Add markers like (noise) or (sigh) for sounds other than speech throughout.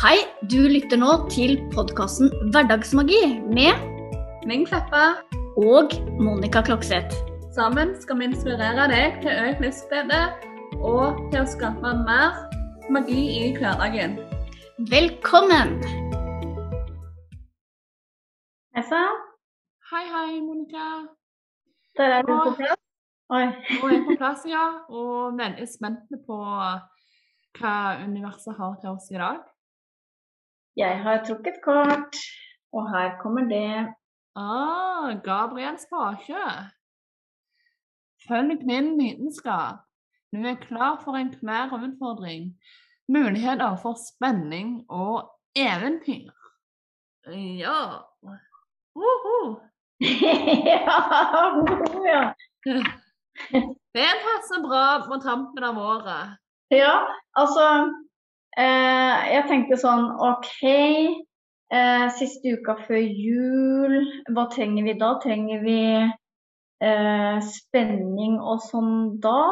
Hei, du lytter nå til podkasten Hverdagsmagi med Ming Kleppa. og Monica Klokseth. Sammen skal vi inspirere deg til økt livsglede og til å skape mer magi i hverdagen. Velkommen! Nessa? Hei, hei, Monica. der er du på plass. Oi. Nå er jeg på plass, ja, og veldig spent på hva universet har til oss i dag. Jeg har trukket kort, og her kommer det. Ah, Gabriel Spake. Følg din vitenskap. Du er klar for enhver utfordring. Muligheter for spenning og eventyr. Ja. Woho! ja, (laughs) ja. Det passer bra på tampen av året. ja, altså Jeg tenkte sånn OK, eh, siste uka før jul, hva trenger vi da? Trenger vi eh, spenning og sånn da,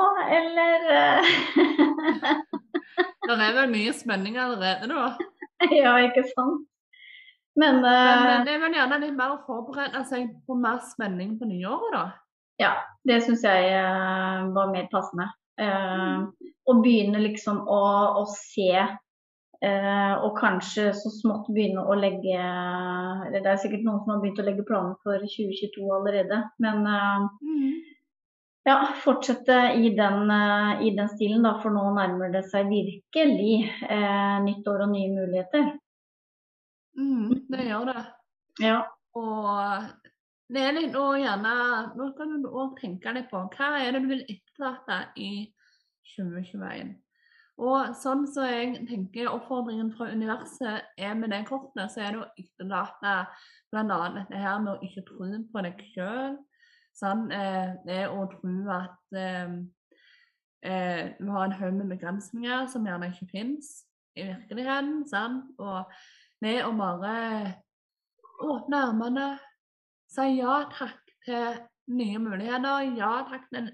eller? eh? (laughs) Det er vel mye spenning allerede nå. (laughs) ja, ikke sant? Men, Men eh, eh, det er vel gjerne litt mer å forberede seg på mer spenning på nyåret, da. Ja, det syns jeg eh, var mer passende. Eh, å begynne liksom å, å se, eh, og kanskje så smått begynne å legge Eller det er sikkert noen som har begynt å legge planer for 2022 allerede. Men eh, ja, fortsette i den, eh, i den stilen, da, for nå nærmer det seg virkelig eh, nytt år og nye muligheter. Mm, det gjør det. Ja. Og det er litt å gjerne Nå kan du òg tenke litt på hva er det du vil etterlate i 2021. Og sånn som jeg tenker oppfordringen fra universet er med det kortet, så er det å etterlate bl.a. dette her med å ikke tro på deg sjøl. Sånn, eh, det å tro at eh, eh, du har en haug med begrensninger som gjerne ikke fins i virkeligheten. Sånn, Og det å bare åpne armene, si ja takk til nye muligheter, ja takk til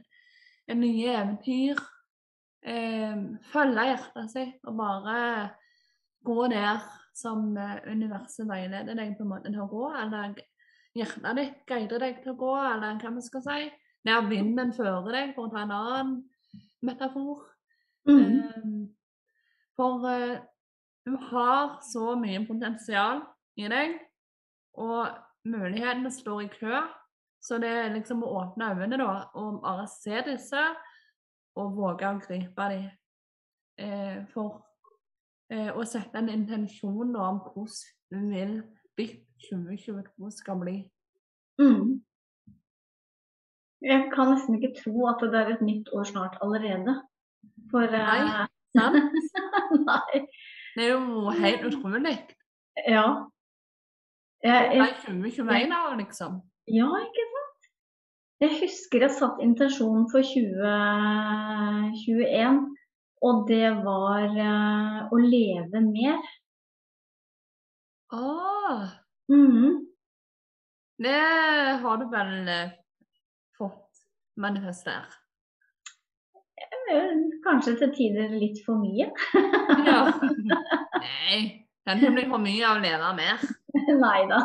nye eventyr. Eh, følge hjertet sitt og bare gå der som eh, universet veileder deg på en måte til å gå, eller hjertet ditt guider deg til å gå, eller hva vi skal si. Der vinden fører deg, for å ta en annen metafor. Mm. Eh, For eh, du har så mye potensial i deg, og mulighetene står i kø. Så det er liksom å åpne øynene da, og bare se disse, og våge å gripe dem. Eh, for eh, å sette en intensjon om hvordan du vil ditt 2022 skal bli. Mm. Jeg kan nesten ikke tro at det er et nytt år snart allerede. For eh, Nei. Sant? (laughs) Nei. Det er jo helt utrolig. Ja. Jeg, Det jeg, er 2021 da, liksom. ja, ikke? Jeg husker jeg satt intensjonen for 2021, og det var eh, å leve mer. Åh, Mm. det har du vel eh, fått manifestert. der? Kanskje til tider litt for mye. Ja. (laughs) Nei, kan ikke bli for mye av å leve mer. Nei da.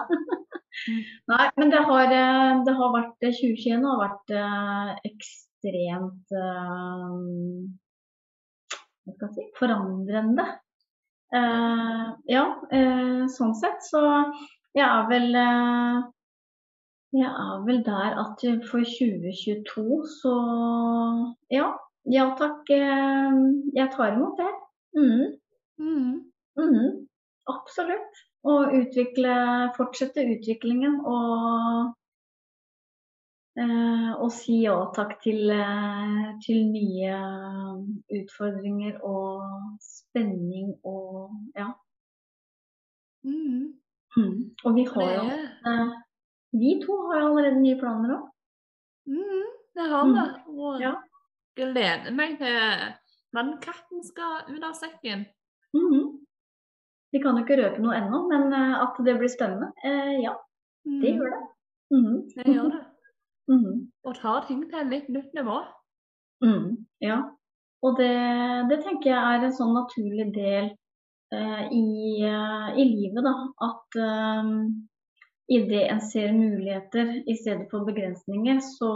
Nei, men det har, eh, det har vært 2021 har vært eh, ekstremt eh, si, forandrende. Eh, ja, eh, sånn sett så jeg er vel eh, jeg er vel der at for 2022 så ja, ja takk. eh, jeg tar imot det. Mm. Mm. Mhm, absolutt. Og utvikle, fortsette utviklingen og, eh, og si ja takk til, eh, til nye utfordringer og spenning og ja. Mm. Mm. Og vi har jo eh, Vi to har jo allerede nye planer òg. mm, det har vi. Og Ja. gleder meg til vannkatten katten skal ut av sekken. Mhm. Vi kan jo ikke røpe noe ennå, men eh, at det blir spennende, eh, ja, det Mm, gjør det. Mhm. Det gjør det. (laughs) Mhm. Og tar ting til et litt nytt nivå. Mm, ja. Og det, det tenker jeg er en sånn naturlig del eh, i, eh, i livet, da, at eh, idet en ser muligheter i stedet for begrensninger, så,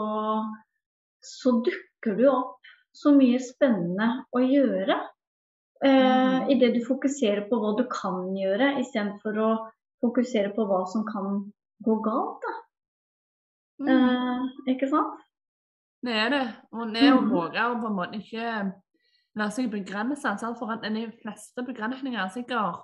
så dukker det jo opp så mye spennende å gjøre. Eh, Mm. Idet du fokuserer på hva du kan gjøre, istedenfor å fokusere på hva som kan gå galt. Da. Mm. Eh, ikke sant? Det er det. Og det å Mhm. våge å på en måte ikke la seg begrense. For de fleste begrensninger er sikkert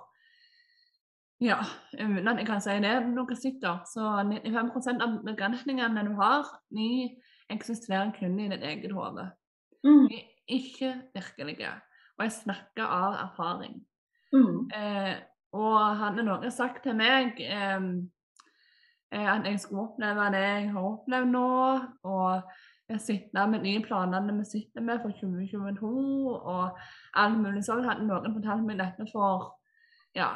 Ja, uten at jeg kan si det noe sikkert, så 95 av begrensningene du har, de eksisterer kun i ditt eget hode. Mm. De er ikke virkelige. Og jeg snakker av erfaring. Mm. Eh, og hadde noen sagt til meg eh, eh, at jeg skulle oppleve det jeg har opplevd nå, og jeg sitter med de planene vi sitter med for 2022, og alt mulig sånn, hadde noen fortalt meg dette for ja,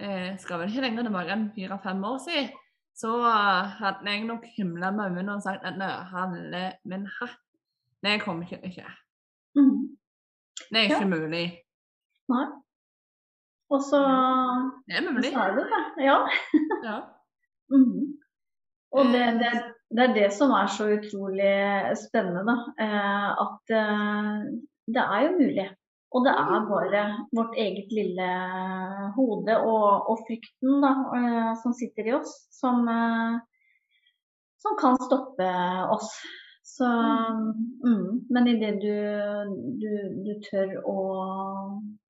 eh, skal vel ikke lenger tilbake enn fire-fem år siden, så hadde jeg nok himla med øynene og sagt at nei, halve min hatt, det kommer ikke til å skje. Mm. Det er Ja. ikke mulig. Nei. Og så, Det er så mulig. er det det. Ja. Ja. (laughs) -hmm. Og det, det, det er det som er så utrolig spennende, da. Eh, at eh, det er jo mulig. Og det er bare vårt eget lille hode og, og frykten da, eh, som sitter i oss, som, eh, som kan stoppe oss. Så, mm, men idet du, du, du tør å,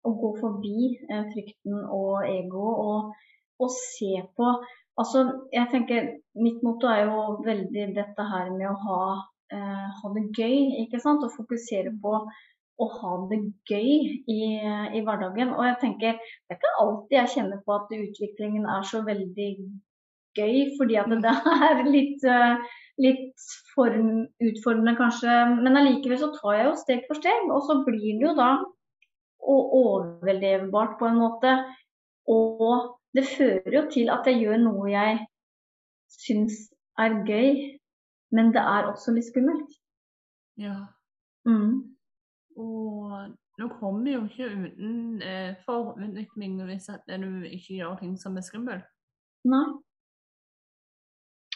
å gå forbi eh, frykten og egoet og, og se på Altså, jeg tenker, Mitt motto er jo veldig dette her med å ha, eh, ha det gøy. ikke sant? Og fokusere på å ha det gøy i, i hverdagen. Og jeg tenker, Det er ikke alltid jeg kjenner på at utviklingen er så veldig gøy, fordi at det (laughs) er litt, eh, litt form, utfordrende kanskje. Men allikevel så tar jeg jo steg for steg, og så blir det jo da overlevbart på en måte. Og det fører jo til at jeg gjør noe jeg syns er gøy, men det er også litt skummelt. ja. Mm. Og nå kommer jo ikke uten eh, for utvikling hvis at du ikke gjør ting som er skummelt. Nei.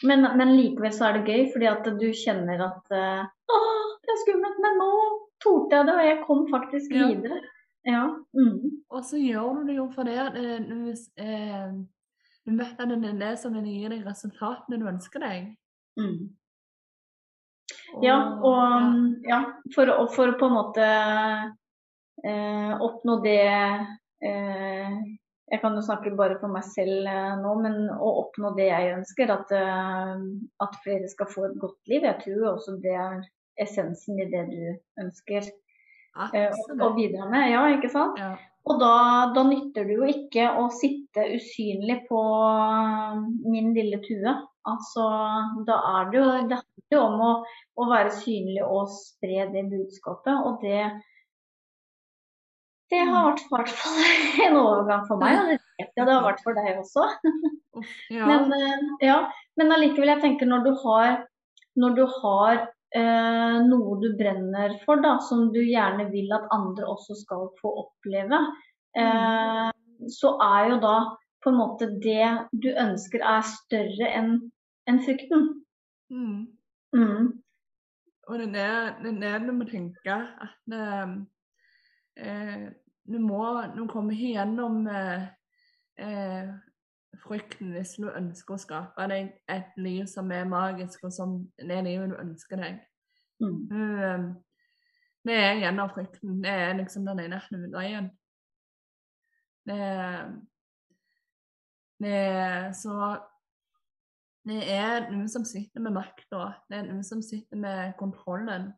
Men, men likevel så er det gøy, fordi at du kjenner at eh, Å, det er skummelt, men nå torde jeg det, og jeg kom faktisk Ja. videre. Ja. Mm. Og så gjør du det jo for at hvis du, eh, du vet at det er det som vil gi deg resultatene du ønsker deg. Mm. Ja, og ja, for, for å på en måte eh, oppnå det eh, Jeg kan jo snakke bare for meg selv eh, nå, men å oppnå det jeg ønsker, at, eh, at flere skal få et godt liv. Jeg tror også det er essensen i det du ønsker eh, å, å bidra med. Ja, ikke sant? Ja. Og da, da nytter det jo ikke å sitte usynlig på min lille tue. Altså, da er det jo, det handler om å, å være synlig og spre det budskapet. Og det, det har vært i hvert fall (laughs) en overgang for meg, og det vet jeg det har vært for deg også. (laughs) Ja. Men, eh, ja, men allikevel, jeg tenker når du har, når du har eh, noe du brenner for, da, som du gjerne vil at andre også skal få oppleve, eh, så er jo da på en måte det du ønsker er større enn en frykten. Mm. Mm. Og det er det, du må tenke at eh, du må Du kommer ikke gjennom eh, eh, frykten hvis du ønsker å skape deg et liv som er magisk, og som det livet du ønsker deg. Mm. Eh, det er gjennom frykten. Det er liksom den eneste hovedveien. Det, det er så det er noen som sitter med makta. Det er noen som sitter med kontrollen.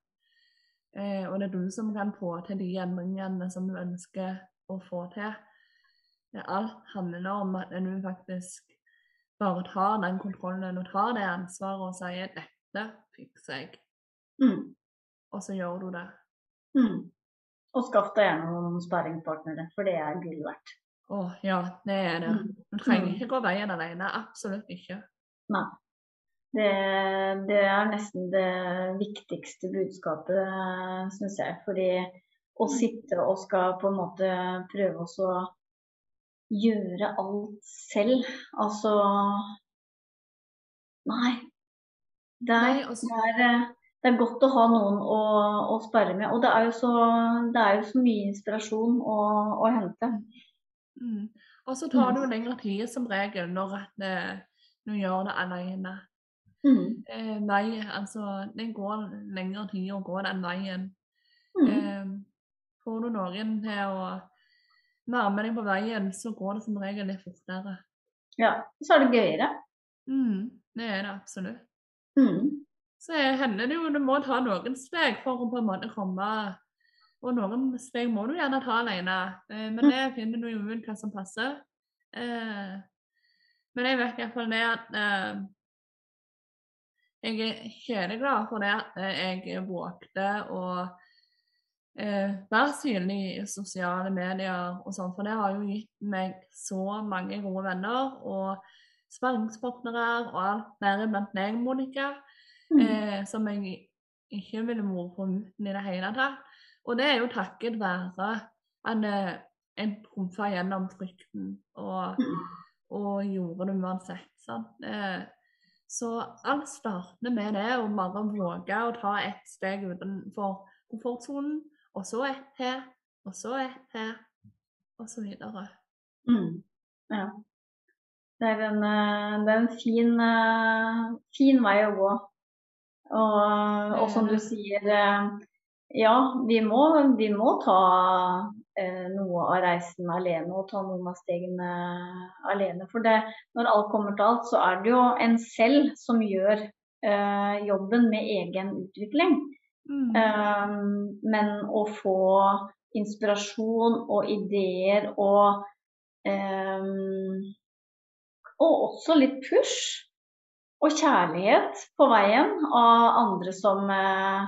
Eh, og det er du som kan få til de endringene som du ønsker å få til. Alt handler om at du faktisk bare tar den kontrollen og tar det ansvaret og sier 'dette fikser jeg', Mm. og så gjør du det. Mm. Og skaff deg gjerne noen sparringpartnere, for det er gull verdt. Å ja, det er det. Mm. Du trenger Mm. ikke gå veien alene. Absolutt ikke. Nei. Det, det er nesten det viktigste budskapet, syns jeg. Fordi å sitte og skal på en måte prøve å gjøre alt selv. Altså Nei. Det er, Nei, og så- det er, eh, det er godt å ha noen å, å spare med. Og det er jo så, det er jo så mye inspirasjon å, å hente. Mm. Og så tar det jo lengre tid som regel når at, eh, du gjør det alene. Mm. Eh, nei, altså det går lengre tid å gå den veien. Mm. Eh, får du noen til å nærme deg på veien, så går det som regel litt fortere. Ja. Så er det gøyere. Mm, det er det absolutt. Mm. Så hender det jo du må ta noen steg for å på en måte komme Og noen steg må du gjerne ta alene, eh, men det finner du jo ut hva som passer. Eh, men jeg vet iallfall det at eh, jeg er kjempeglad for det at eh, jeg vågte å eh, være synlig i sosiale medier og sånn, for det har jo gitt meg så mange gode venner og sparringspartnere og alt, deriblant deg, Monica Mm. eh, som jeg ikke ville vært foruten i det hele tatt. Og det er jo takket være at en trumfa gjennom frykten og, og gjorde det uansett. Sant? Eh, så alt starter med det å bare våge å ta ett steg utenfor komfortsonen, og så ett til, og så ett til, og så videre. Mm. Ja. Det er en, eh, det er en fin, eh, fin vei å gå. Og, og som du sier, eh, ja, vi må, vi må ta noe av reisen alene og ta noen av stegene alene. For det, når alt kommer til alt, så er det jo en selv som gjør uh, jobben med egen utvikling. Mm. Um, men å få inspirasjon og ideer og um, Og også litt push og kjærlighet på veien av andre som, eh,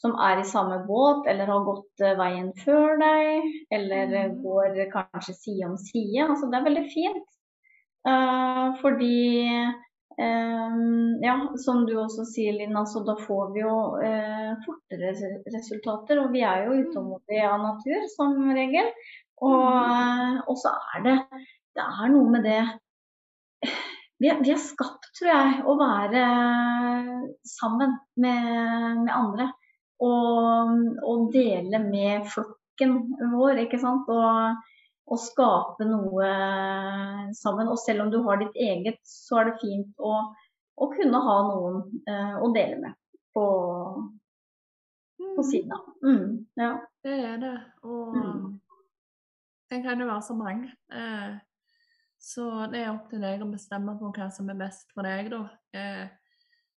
som er i samme båt, eller har gått eh, veien før deg, eller eh, Mhm. går kanskje side om side. Altså, det er veldig fint. Uh, fordi eh, ja, som du også sier, Lina, så da får vi jo uh, fortere resultater. Og vi er jo utålmodige av natur, som regel. Og, uh, så er det, det er noe med det vi er, vi er skapt, tror jeg, å være sammen med, med andre. Og, og dele med flokken vår, ikke sant. Og, og skape noe sammen. Og selv om du har ditt eget, så er det fint å, å kunne ha noen eh, å dele med på, på siden av. Mm, ja. Det er det. Og Mm. det kan jo være så mange. Eh, så det er opp til deg å bestemme på hva som er best for deg, da. Eh,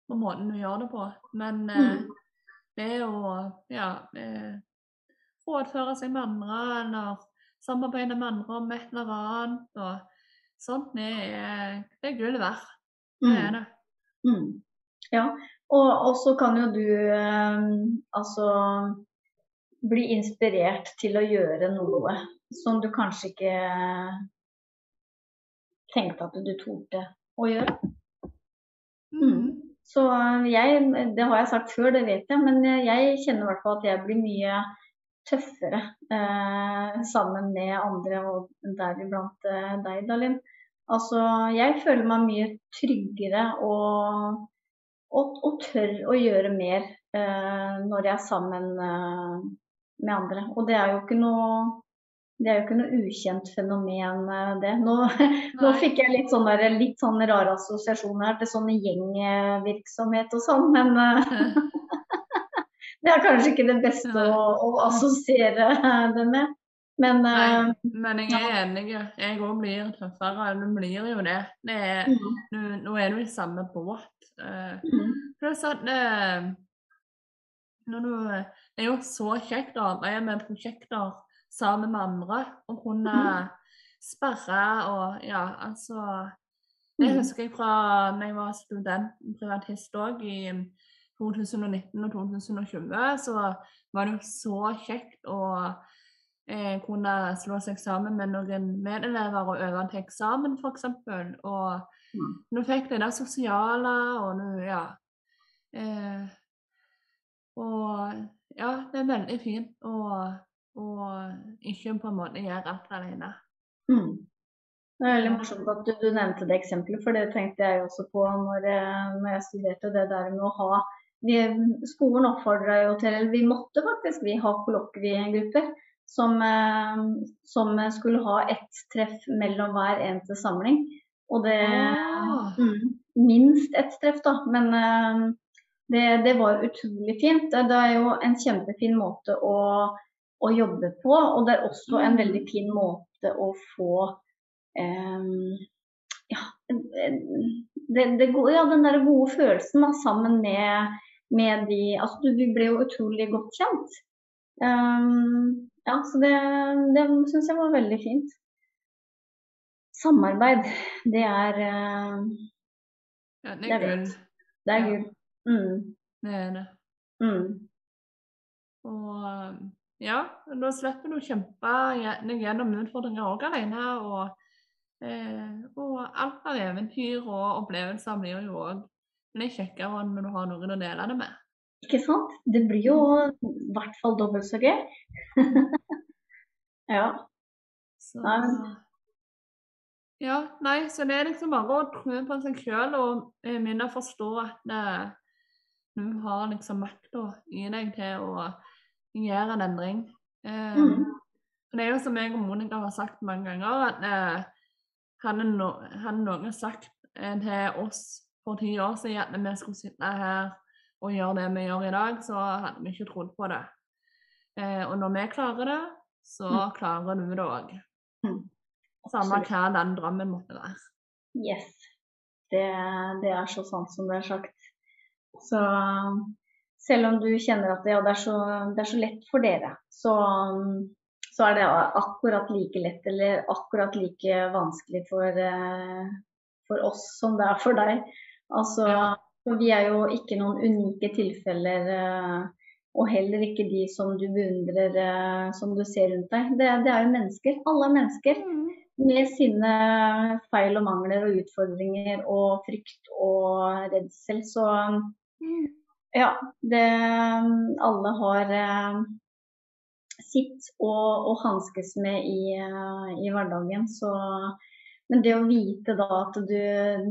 på måten du gjør det på. Men eh, Mm. Det å ja eh, rådføre seg med andre, eller samarbeide med andre om et eller annet. Og sånt det er, det er gull verdt. Det er Mm. det. Mm. Ja, og, og så kan jo du eh, altså bli inspirert til å gjøre noe som du kanskje ikke tenkte at du torde å gjøre. Mm. Så eh, jeg, det har jeg sagt før, det vet jeg, men jeg kjenner i hvert fall at jeg blir mye tøffere eh, sammen med andre, og deriblant eh, deg, Dalin. Altså, jeg føler meg mye tryggere og, og, og tør å gjøre mer eh, når jeg er sammen eh, med andre. Og det er jo ikke noe det er jo ikke noe ukjent fenomen, eh, det. Nå, (laughs) nå fikk jeg litt sånn, der, litt sånn rare assosiasjoner her til sånn gjengvirksomhet og sånn, men eh, (laughs) det er kanskje ikke det beste å, å assosiere (laughs) det med. Men Nei, eh, men jeg er enig. Jeg òg blir tøffere. Du blir jo det. det er, mm, nå, nå er du i samme båt. Mm, Pluss at eh, når du, det er jo så kjekt å arbeide med prosjekter sammen med andre. Og kunne sperre og ja, altså Det Mm. husker jeg fra da jeg var student, privatist òg, i 2019 og 2020. Så var det jo så kjekt å eh, kunne slå seg sammen med noen medelever og øve til eksamen, f.eks. Og Mm. nå fikk det der sosiale, og nå, ja. Eh, og ja, det er veldig fint å, å ikke på en måte gjøre alt alene. mm. Det er veldig morsomt at du, du nevnte det eksempelet, for det tenkte jeg også på når, jeg- når jeg studerte. Det der med å ha vi, Skolen oppfordra jo til, eller vi måtte faktisk vi ha kollokviegrupper som, eh, som skulle ha ett treff mellom hver eneste samling. Og det Ah. mm, Minst ett treff, da. Men eh, det, det var utrolig fint. Det, det er jo en kjempefin måte å, å jobbe på, og det er også en Mm. veldig fin måte å få um, ja, det, det, gode- ja, den der gode følelsen da, sammen med, med de Altså, du, du ble jo utrolig godt kjent. Um, ja, så det, det syns jeg var veldig fint. Samarbeid, det er uh, Ja, det er gull. Det er gull. Mm, Det er det. mm. Og ja, da slipper du å kjempe gje- gjennom utfordringer òg alene. Og, eh, og alt av eventyr og opplevelser blir jo òg litt kjekkere når du har noen å dele det med. Ikke sant? Det blir jo i hvert fall dobbelt så gøy. (laughs) ja. Så, ja, nei, så det er liksom bare å tro på seg sjøl og eh, begynne å forstå at eh, du har liksom makta i deg til å gjøre en endring. Eh, Mm. Det er jo som jeg og Monica har sagt mange ganger, at eh, hadde, no, hadde noen sagt eh, til oss for ti år siden at vi skulle sitte her og gjøre det vi gjør i dag, så hadde vi ikke trodd på det. Eh, og når vi klarer det, så Mm. klarer du det òg. Mm. Samme hva den drømmen måtte være. Yes. Det, det er så sant som det er sagt. Så selv om du kjenner at ja, det, er så, det er så lett for dere, så, så er det akkurat like lett eller akkurat like vanskelig for, eh, for oss som det er for deg. Altså, vi er jo ikke noen unike tilfeller, eh, og heller ikke de som du beundrer, eh, som du ser rundt deg. Det, det er jo mennesker. Alle er mennesker med sine feil og mangler og utfordringer og frykt og redsel. Så Mm. Ja, det Alle har eh, sitt å, å hanskes med i, eh, i hverdagen. Så Men det å vite da at du,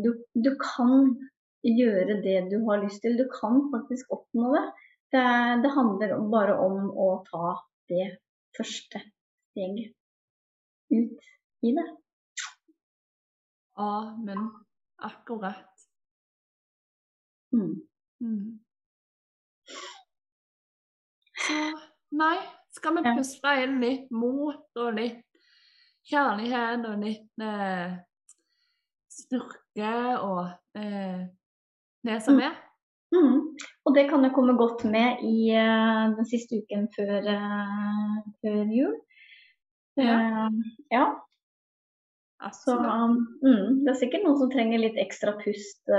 du, du kan gjøre det du har lyst til, du kan faktisk oppnå det. Det, det handler bare om å ta det første steget ut i det. Amen. akkurat. Mm. Mm. Så nei, skal vi Ja. puste inn litt mot og litt kjærlighet og litt eh, styrke og eh, det som er? Mm. Og det kan jo komme godt med i uh, den siste uken før, uh, før jul. Ja. Uh, ja. Så um, mm, det er sikkert noen som trenger litt ekstra pust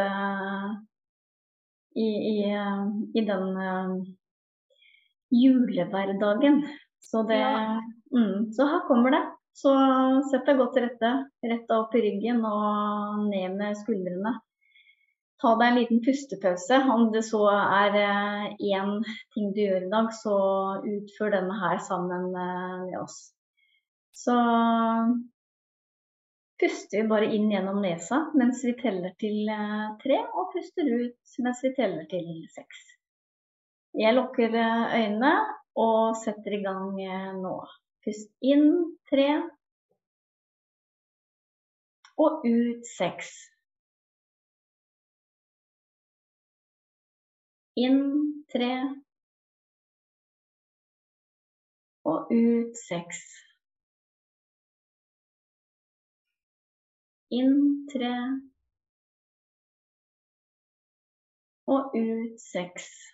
i, i, i den julehverdagen. Så det Ja. mm, Så her kommer det. Så sett deg godt til rette. Rett deg opp i ryggen og ned med skuldrene. Ta deg en liten pustepause. Om det så er én ting du gjør i dag, så utfør denne her sammen eh, med oss. Så puster vi bare inn gjennom nesa mens vi teller til eh, tre, og puster ut mens vi teller til seks. Jeg lukker eh, øynene og setter i gang eh, nå. Pust inn tre og ut seks. Inn tre og ut seks. Inn tre og ut seks.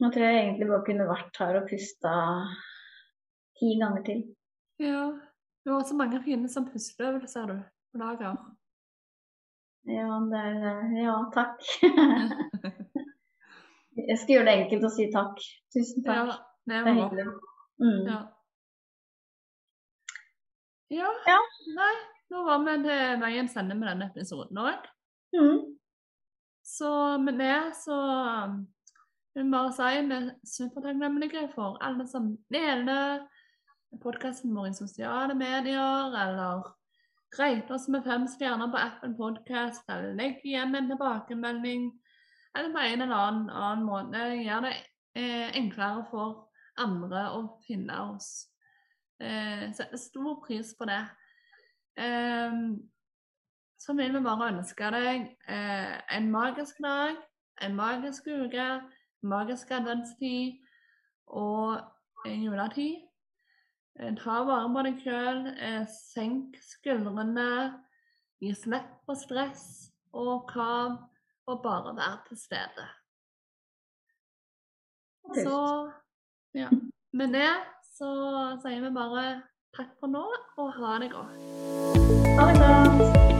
Nå tror jeg egentlig bare kunne vært her og pusta ti ganger til. Ja. Du har så mange fine som pusteøvelser, du, på lager. Ja, det er Ja, takk. (laughs) jeg skal gjøre det enkelt å si takk. Tusen Ja, takk. det Det er hyggelig. Mm. Ja. ja. Ja. Nei, nå var vi til veiens ende med denne episoden òg. Mm. Så med det så vi bare si vi er supertakknemlige for alle som deler podkasten vår i sosiale medier, eller rater oss med fem stjerner på appen Podcast, eller legger igjen en tilbakemelding, eller på en eller annen, annen måte gjør det eh, enklere for andre å finne oss. Eh, setter stor pris på det. Eh, så vil vi bare ønske deg eh, en magisk dag, en magisk uke, magisk adventstid og juletid. Ta vare på deg sjøl, eh, senk skuldrene, gi slipp på stress og krav, og bare være til stede. Så ja. Med det så sier vi bare takk for nå, og ha det godt. Ha det godt.